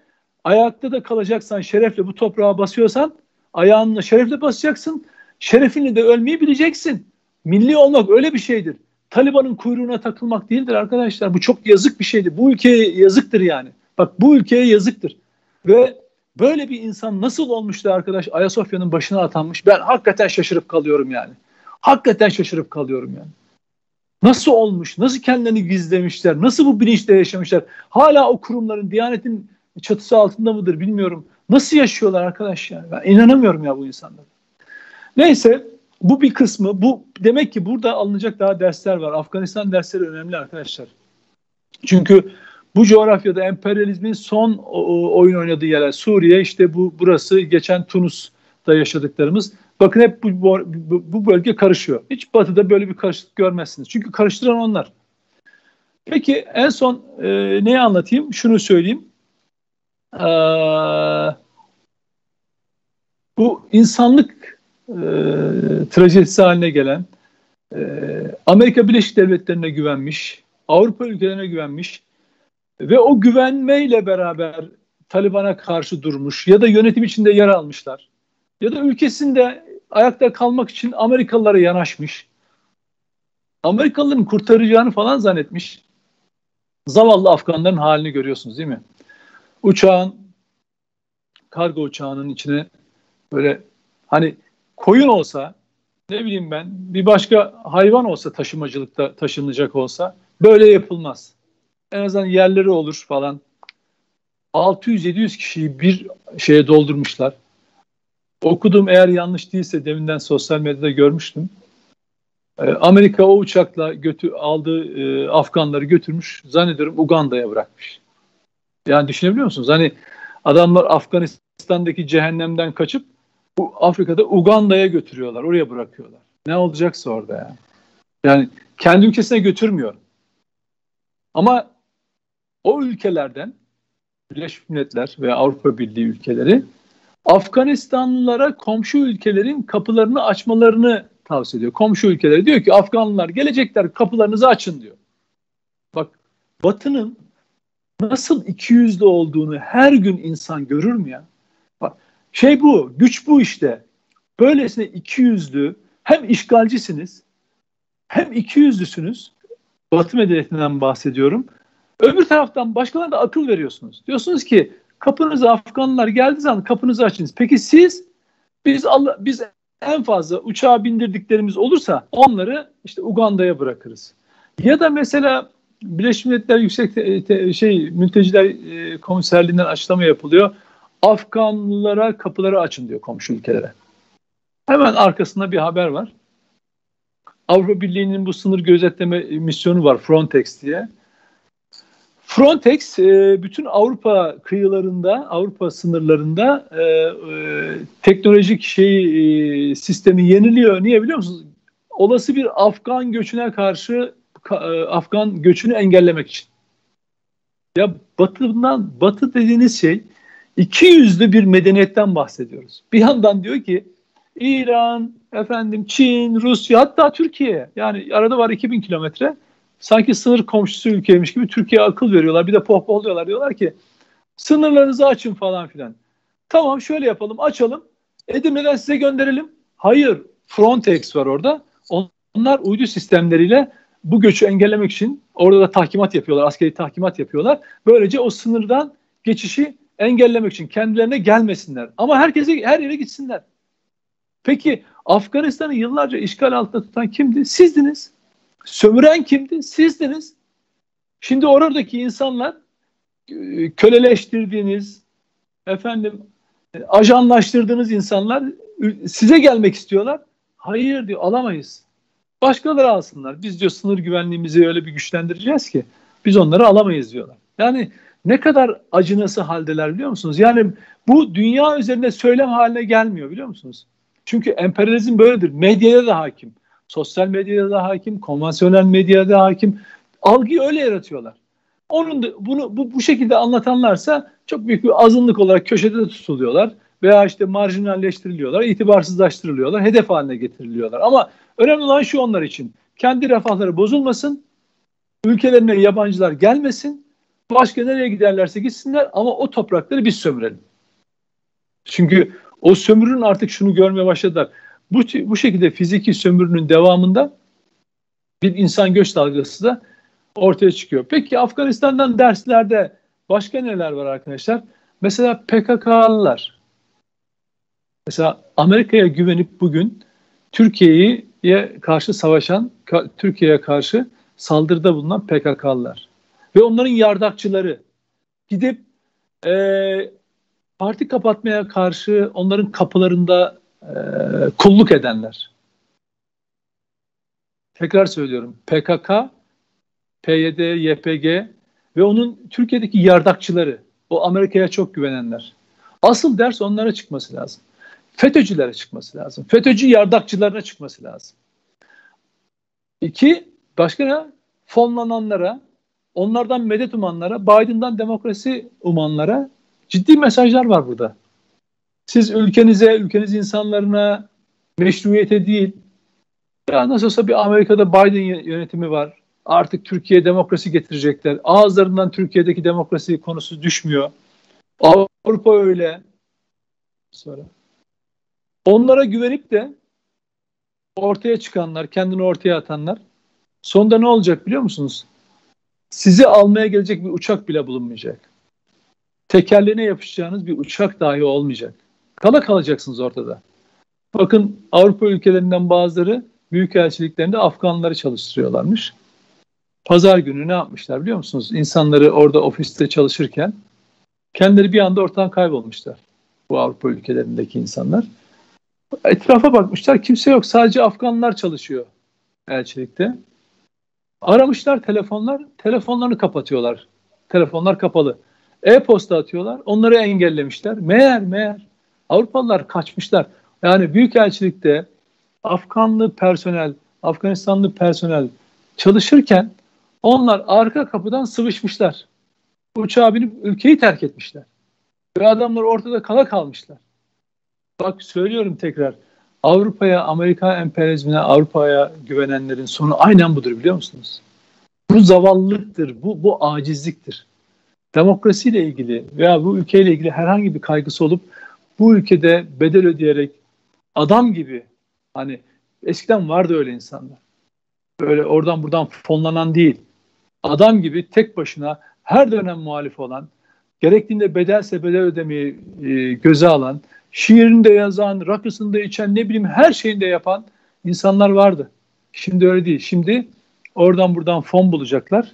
ayakta da kalacaksan şerefle bu toprağa basıyorsan ayağınla şerefle basacaksın. Şerefinle de ölmeyi bileceksin. Milli olmak öyle bir şeydir. Taliban'ın kuyruğuna takılmak değildir arkadaşlar. Bu çok yazık bir şeydir. Bu ülkeye yazıktır yani. Bak bu ülkeye yazıktır. Ve böyle bir insan nasıl olmuştu arkadaş Ayasofya'nın başına atanmış? Ben hakikaten şaşırıp kalıyorum yani. Hakikaten şaşırıp kalıyorum yani. Nasıl olmuş? Nasıl kendilerini gizlemişler? Nasıl bu bilinçle yaşamışlar? Hala o kurumların, Diyanet'in çatısı altında mıdır bilmiyorum. Nasıl yaşıyorlar arkadaş yani? Ben inanamıyorum ya bu insanlara. Neyse bu bir kısmı. Bu demek ki burada alınacak daha dersler var. Afganistan dersleri önemli arkadaşlar. Çünkü bu coğrafyada emperyalizmin son oyun oynadığı yerler Suriye işte bu burası geçen Tunus'ta yaşadıklarımız. Bakın hep bu, bu, bu bölge karışıyor. Hiç batıda böyle bir karışıklık görmezsiniz. Çünkü karıştıran onlar. Peki en son e, neyi anlatayım? Şunu söyleyeyim. Ee, bu insanlık e, trajedisi haline gelen e, Amerika Birleşik Devletleri'ne güvenmiş, Avrupa ülkelerine güvenmiş ve o güvenmeyle beraber Taliban'a karşı durmuş ya da yönetim içinde yer almışlar ya da ülkesinde ayakta kalmak için Amerikalılara yanaşmış. Amerikalıların kurtaracağını falan zannetmiş. Zavallı Afganların halini görüyorsunuz değil mi? Uçağın, kargo uçağının içine böyle hani koyun olsa ne bileyim ben bir başka hayvan olsa taşımacılıkta taşınacak olsa böyle yapılmaz. En azından yerleri olur falan. 600-700 kişiyi bir şeye doldurmuşlar. Okudum eğer yanlış değilse deminden sosyal medyada görmüştüm. Ee, Amerika o uçakla götü, aldığı e, Afganları götürmüş. Zannediyorum Uganda'ya bırakmış. Yani düşünebiliyor musunuz? Hani adamlar Afganistan'daki cehennemden kaçıp bu Afrika'da Uganda'ya götürüyorlar. Oraya bırakıyorlar. Ne olacaksa orada yani. Yani kendi ülkesine götürmüyor. Ama o ülkelerden Birleşmiş Milletler ve Avrupa Birliği ülkeleri Afganistanlılara komşu ülkelerin kapılarını açmalarını tavsiye ediyor. Komşu ülkeleri diyor ki Afganlılar gelecekler kapılarınızı açın diyor. Bak Batı'nın nasıl iki yüzlü olduğunu her gün insan görür mü ya? Bak, şey bu, güç bu işte. Böylesine iki yüzlü hem işgalcisiniz hem iki yüzlüsünüz. Batı medeniyetinden bahsediyorum. Öbür taraftan başkalarına da akıl veriyorsunuz. Diyorsunuz ki kapınıza Afganlar geldiği zaman kapınızı açınız. Peki siz biz Allah, biz en fazla uçağa bindirdiklerimiz olursa onları işte Uganda'ya bırakırız. Ya da mesela Birleşmiş Milletler Yüksek te, te, şey Mülteciler e, Komiserliğinden açıklama yapılıyor. Afganlılara kapıları açın diyor komşu ülkelere. Hemen arkasında bir haber var. Avrupa Birliği'nin bu sınır gözetleme misyonu var Frontex diye. Frontex e, bütün Avrupa kıyılarında, Avrupa sınırlarında e, e, teknolojik şey sistemi yeniliyor. Niye biliyor musunuz? Olası bir Afgan göçüne karşı Afgan göçünü engellemek için. Ya Batı'dan Batı dediğiniz şey iki yüzlü bir medeniyetten bahsediyoruz. Bir yandan diyor ki İran, efendim Çin, Rusya hatta Türkiye yani arada var 2000 kilometre sanki sınır komşusu ülkeymiş gibi Türkiye'ye akıl veriyorlar. Bir de pohpohluyorlar. Diyorlar ki sınırlarınızı açın falan filan. Tamam şöyle yapalım açalım. Edirne'den size gönderelim. Hayır Frontex var orada. Onlar uydu sistemleriyle bu göçü engellemek için orada da tahkimat yapıyorlar. Askeri tahkimat yapıyorlar. Böylece o sınırdan geçişi engellemek için kendilerine gelmesinler. Ama herkese her yere gitsinler. Peki Afganistan'ı yıllarca işgal altında tutan kimdi? Sizdiniz. Sömüren kimdi? Sizdiniz. Şimdi oradaki insanlar e, köleleştirdiğiniz, efendim e, ajanlaştırdığınız insanlar size gelmek istiyorlar. Hayır diyor alamayız. Başkaları alsınlar. Biz diyor sınır güvenliğimizi öyle bir güçlendireceğiz ki biz onları alamayız diyorlar. Yani ne kadar acınası haldeler biliyor musunuz? Yani bu dünya üzerinde söylem haline gelmiyor biliyor musunuz? Çünkü emperyalizm böyledir. Medyaya da hakim. Sosyal medyada da hakim, konvansiyonel medyada da hakim. Algıyı öyle yaratıyorlar. Onun da bunu bu, bu şekilde anlatanlarsa çok büyük bir azınlık olarak köşede tutuluyorlar veya işte marjinalleştiriliyorlar, itibarsızlaştırılıyorlar, hedef haline getiriliyorlar. Ama önemli olan şu onlar için. Kendi refahları bozulmasın, ülkelerine yabancılar gelmesin, başka nereye giderlerse gitsinler ama o toprakları biz sömürelim. Çünkü o sömürün artık şunu görmeye başladılar. Bu, bu şekilde fiziki sömürünün devamında bir insan göç dalgası da ortaya çıkıyor. Peki Afganistan'dan derslerde başka neler var arkadaşlar? Mesela PKK'lılar. Mesela Amerika'ya güvenip bugün Türkiye'ye karşı savaşan, Türkiye'ye karşı saldırıda bulunan PKK'lılar. Ve onların yardakçıları gidip e, parti kapatmaya karşı onların kapılarında e, kulluk edenler. Tekrar söylüyorum. PKK, PYD, YPG ve onun Türkiye'deki yardakçıları, o Amerika'ya çok güvenenler. Asıl ders onlara çıkması lazım. FETÖ'cülere çıkması lazım. FETÖ'cü yardakçılarına çıkması lazım. İki, başka ne? Fonlananlara, onlardan medet umanlara, Biden'dan demokrasi umanlara ciddi mesajlar var burada. Siz ülkenize, ülkeniz insanlarına Meşruiyete değil. Ya nasıl olsa bir Amerika'da Biden yönetimi var. Artık Türkiye demokrasi getirecekler. Ağızlarından Türkiye'deki demokrasi konusu düşmüyor. Avrupa öyle. Sonra. Onlara güvenip de ortaya çıkanlar, kendini ortaya atanlar sonunda ne olacak biliyor musunuz? Sizi almaya gelecek bir uçak bile bulunmayacak. Tekerleğine yapışacağınız bir uçak dahi olmayacak. Kala kalacaksınız ortada. Bakın Avrupa ülkelerinden bazıları büyükelçiliklerinde Afganları çalıştırıyorlarmış. Pazar günü ne yapmışlar biliyor musunuz? İnsanları orada ofiste çalışırken kendileri bir anda ortadan kaybolmuşlar. Bu Avrupa ülkelerindeki insanlar. Etrafa bakmışlar kimse yok sadece Afganlar çalışıyor elçilikte. Aramışlar telefonlar, telefonlarını kapatıyorlar. Telefonlar kapalı. E-posta atıyorlar, onları engellemişler. Meğer meğer Avrupalılar kaçmışlar. Yani büyükelçilikte Afganlı personel, Afganistanlı personel çalışırken onlar arka kapıdan sıvışmışlar. Uçağa binip ülkeyi terk etmişler. Ve adamlar ortada kala kalmışlar. Bak söylüyorum tekrar. Avrupa'ya, Amerika emperyalizmine, Avrupa'ya güvenenlerin sonu aynen budur biliyor musunuz? Bu zavallılıktır, bu, bu acizliktir. Demokrasiyle ilgili veya bu ülkeyle ilgili herhangi bir kaygısı olup bu ülkede bedel ödeyerek adam gibi hani eskiden vardı öyle insanlar. Böyle oradan buradan fonlanan değil. Adam gibi tek başına her dönem muhalif olan, gerektiğinde bedelse bedel ödemeyi e, göze alan, şiirini de yazan, rakısını da içen, ne bileyim her şeyini de yapan insanlar vardı. Şimdi öyle değil. Şimdi oradan buradan fon bulacaklar.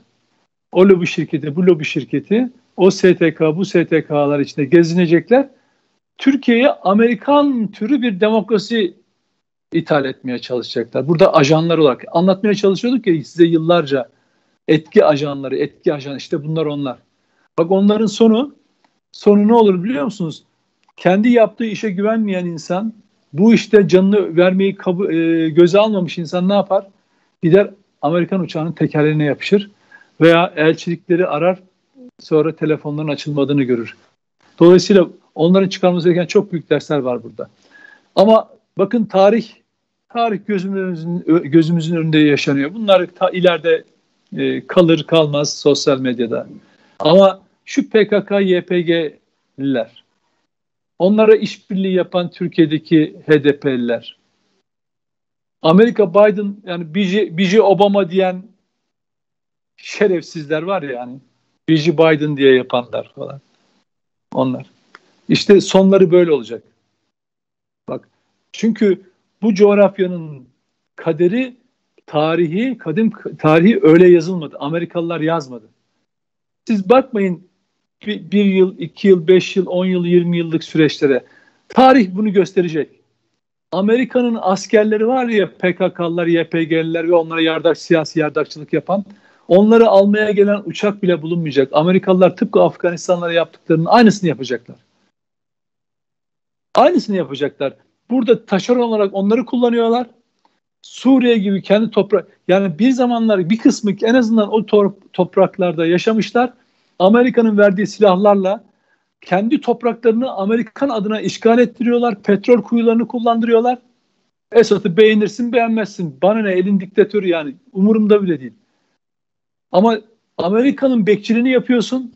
O lobi şirketi, bu lobi şirketi, o STK, bu STK'lar içinde gezinecekler. Türkiye'ye Amerikan türü bir demokrasi ithal etmeye çalışacaklar. Burada ajanlar olarak anlatmaya çalışıyorduk ya size yıllarca etki ajanları, etki ajan işte bunlar onlar. Bak onların sonu sonu ne olur biliyor musunuz? Kendi yaptığı işe güvenmeyen insan, bu işte canını vermeyi kabul, e, göze almamış insan ne yapar? Gider Amerikan uçağının tekerlerine yapışır veya elçilikleri arar sonra telefonların açılmadığını görür. Dolayısıyla onların çıkarması gereken çok büyük dersler var burada. Ama bakın tarih tarih gözümüzün gözümüzün önünde yaşanıyor. Bunlar ta ileride e, kalır kalmaz sosyal medyada. Ama şu PKK, YPG'liler, onlara işbirliği yapan Türkiye'deki HDP'liler, Amerika Biden yani Biji, Biji Obama diyen şerefsizler var ya yani Biji Biden diye yapanlar falan. Onlar. İşte sonları böyle olacak. Bak çünkü bu coğrafyanın kaderi tarihi, kadim tarihi öyle yazılmadı. Amerikalılar yazmadı. Siz bakmayın bir, bir yıl, iki yıl, beş yıl, on yıl, yirmi yıllık süreçlere. Tarih bunu gösterecek. Amerika'nın askerleri var ya PKK'lılar, YPG'liler ve onlara yardak, siyasi yardakçılık yapan onları almaya gelen uçak bile bulunmayacak. Amerikalılar tıpkı Afganistanlara yaptıklarının aynısını yapacaklar. Aynısını yapacaklar. Burada taşeron olarak onları kullanıyorlar. Suriye gibi kendi toprak yani bir zamanlar bir kısmı en azından o topraklarda yaşamışlar. Amerika'nın verdiği silahlarla kendi topraklarını Amerikan adına işgal ettiriyorlar. Petrol kuyularını kullandırıyorlar. Esad'ı beğenirsin beğenmezsin. Bana ne elin diktatörü yani umurumda bile değil. Ama Amerika'nın bekçiliğini yapıyorsun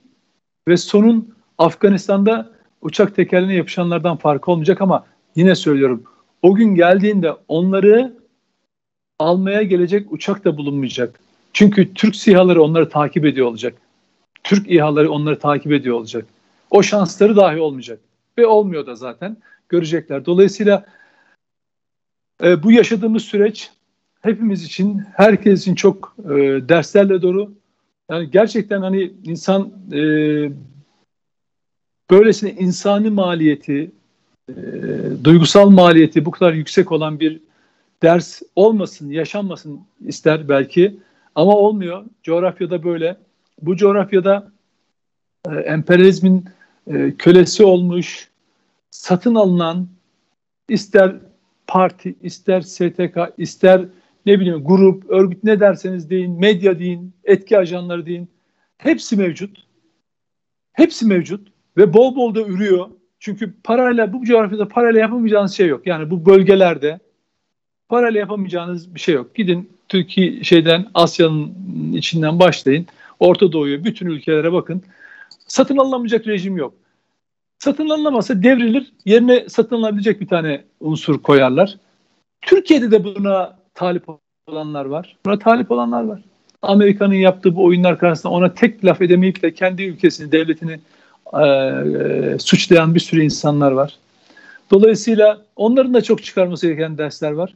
ve sonun Afganistan'da uçak tekerine yapışanlardan farkı olmayacak ama yine söylüyorum o gün geldiğinde onları almaya gelecek uçak da bulunmayacak. Çünkü Türk SİHA'ları onları takip ediyor olacak. Türk İHA'ları onları takip ediyor olacak. O şansları dahi olmayacak. Ve olmuyor da zaten. Görecekler. Dolayısıyla e, bu yaşadığımız süreç hepimiz için, herkes için çok e, derslerle dolu. Yani gerçekten hani insan e, böylesine insani maliyeti, e, duygusal maliyeti bu kadar yüksek olan bir ders olmasın, yaşanmasın ister belki ama olmuyor. Coğrafyada böyle. Bu coğrafyada e, emperyalizmin e, kölesi olmuş, satın alınan ister parti, ister STK, ister ne bileyim grup, örgüt ne derseniz deyin, medya deyin, etki ajanları deyin. Hepsi mevcut. Hepsi mevcut ve bol bol da ürüyor. Çünkü parayla bu coğrafyada parayla yapamayacağınız şey yok. Yani bu bölgelerde Parayla yapamayacağınız bir şey yok. Gidin Türkiye şeyden Asya'nın içinden başlayın. Orta Doğu'ya bütün ülkelere bakın. Satın alınamayacak rejim yok. Satın alınamazsa devrilir. Yerine satın alınabilecek bir tane unsur koyarlar. Türkiye'de de buna talip olanlar var. Buna talip olanlar var. Amerika'nın yaptığı bu oyunlar karşısında ona tek laf edemeyip de kendi ülkesini, devletini e, suçlayan bir sürü insanlar var. Dolayısıyla onların da çok çıkarması gereken dersler var.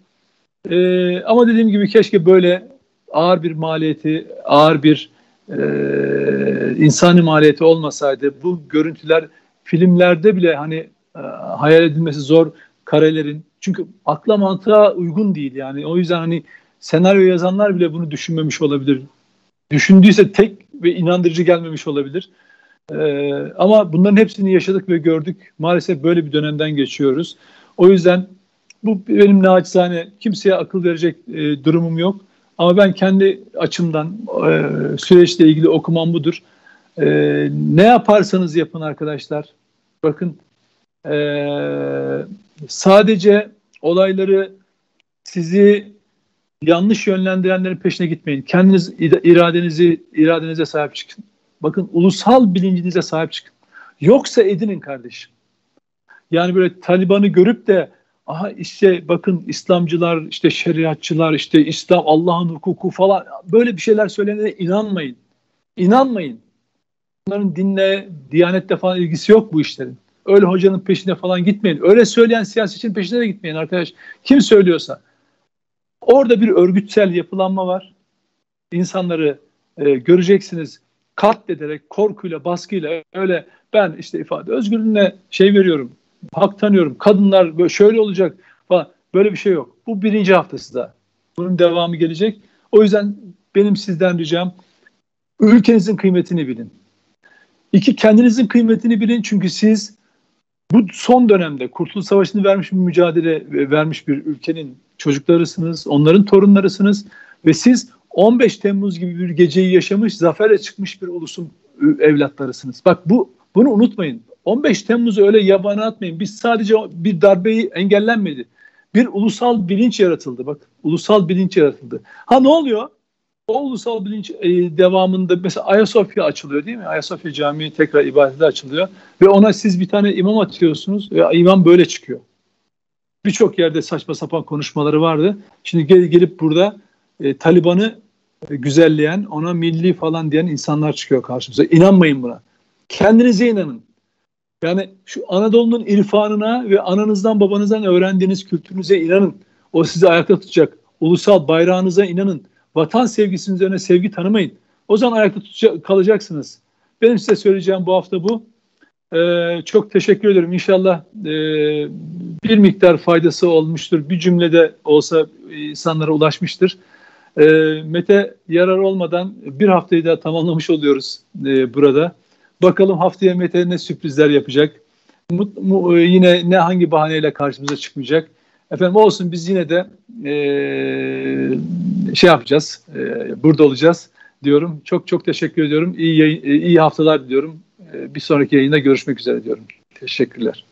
E, ama dediğim gibi keşke böyle ağır bir maliyeti, ağır bir e, insani maliyeti olmasaydı bu görüntüler filmlerde bile hani e, hayal edilmesi zor karelerin çünkü akla mantığa uygun değil yani o yüzden hani senaryo yazanlar bile bunu düşünmemiş olabilir. Düşündüyse tek ve inandırıcı gelmemiş olabilir. Ee, ama bunların hepsini yaşadık ve gördük. Maalesef böyle bir dönemden geçiyoruz. O yüzden bu benim naçizane kimseye akıl verecek e, durumum yok. Ama ben kendi açımdan e, süreçle ilgili okumam budur. E, ne yaparsanız yapın arkadaşlar. Bakın e, sadece olayları sizi yanlış yönlendirenlerin peşine gitmeyin. Kendiniz iradenizi iradenize sahip çıkın. Bakın ulusal bilincinize sahip çıkın. Yoksa edinin kardeşim. Yani böyle Taliban'ı görüp de aha işte bakın İslamcılar, işte şeriatçılar, işte İslam Allah'ın hukuku falan böyle bir şeyler söylenene inanmayın. İnanmayın. Bunların dinle, diyanette falan ilgisi yok bu işlerin. Öyle hocanın peşine falan gitmeyin. Öyle söyleyen siyasetçinin peşine de gitmeyin arkadaş. Kim söylüyorsa. Orada bir örgütsel yapılanma var. İnsanları e, göreceksiniz katlederek, korkuyla, baskıyla öyle ben işte ifade özgürlüğüne şey veriyorum, hak tanıyorum, kadınlar böyle şöyle olacak falan böyle bir şey yok. Bu birinci haftası da. Bunun devamı gelecek. O yüzden benim sizden ricam ülkenizin kıymetini bilin. İki, kendinizin kıymetini bilin çünkü siz bu son dönemde Kurtuluş Savaşı'nı vermiş bir mücadele vermiş bir ülkenin çocuklarısınız, onların torunlarısınız ve siz 15 Temmuz gibi bir geceyi yaşamış, zaferle çıkmış bir ulusun evlatlarısınız. Bak bu bunu unutmayın. 15 Temmuz'u öyle yabana atmayın. Biz sadece bir darbeyi engellenmedi. Bir ulusal bilinç yaratıldı. Bak ulusal bilinç yaratıldı. Ha ne oluyor? O ulusal bilinç e, devamında mesela Ayasofya açılıyor değil mi? Ayasofya Camii tekrar ibadete açılıyor. Ve ona siz bir tane imam atıyorsunuz ve imam böyle çıkıyor. Birçok yerde saçma sapan konuşmaları vardı. Şimdi gel, gelip burada e, Taliban'ı güzelleyen, ona milli falan diyen insanlar çıkıyor karşımıza. İnanmayın buna. Kendinize inanın. Yani şu Anadolu'nun irfanına ve ananızdan babanızdan öğrendiğiniz kültürünüze inanın. O sizi ayakta tutacak. Ulusal bayrağınıza inanın. Vatan sevgisinin üzerine sevgi tanımayın. O zaman ayakta tutacak, kalacaksınız. Benim size söyleyeceğim bu hafta bu. Ee, çok teşekkür ederim. İnşallah e, bir miktar faydası olmuştur. Bir cümlede olsa insanlara ulaşmıştır. E, Mete yarar olmadan bir haftayı da tamamlamış oluyoruz e, burada. Bakalım haftaya Mete ne sürprizler yapacak. Mut, mu, e, yine ne hangi bahaneyle karşımıza çıkmayacak. Efendim olsun biz yine de e, şey yapacağız. E, burada olacağız diyorum. Çok çok teşekkür ediyorum. İyi yayın, iyi haftalar diliyorum. E, bir sonraki yayında görüşmek üzere diyorum. Teşekkürler.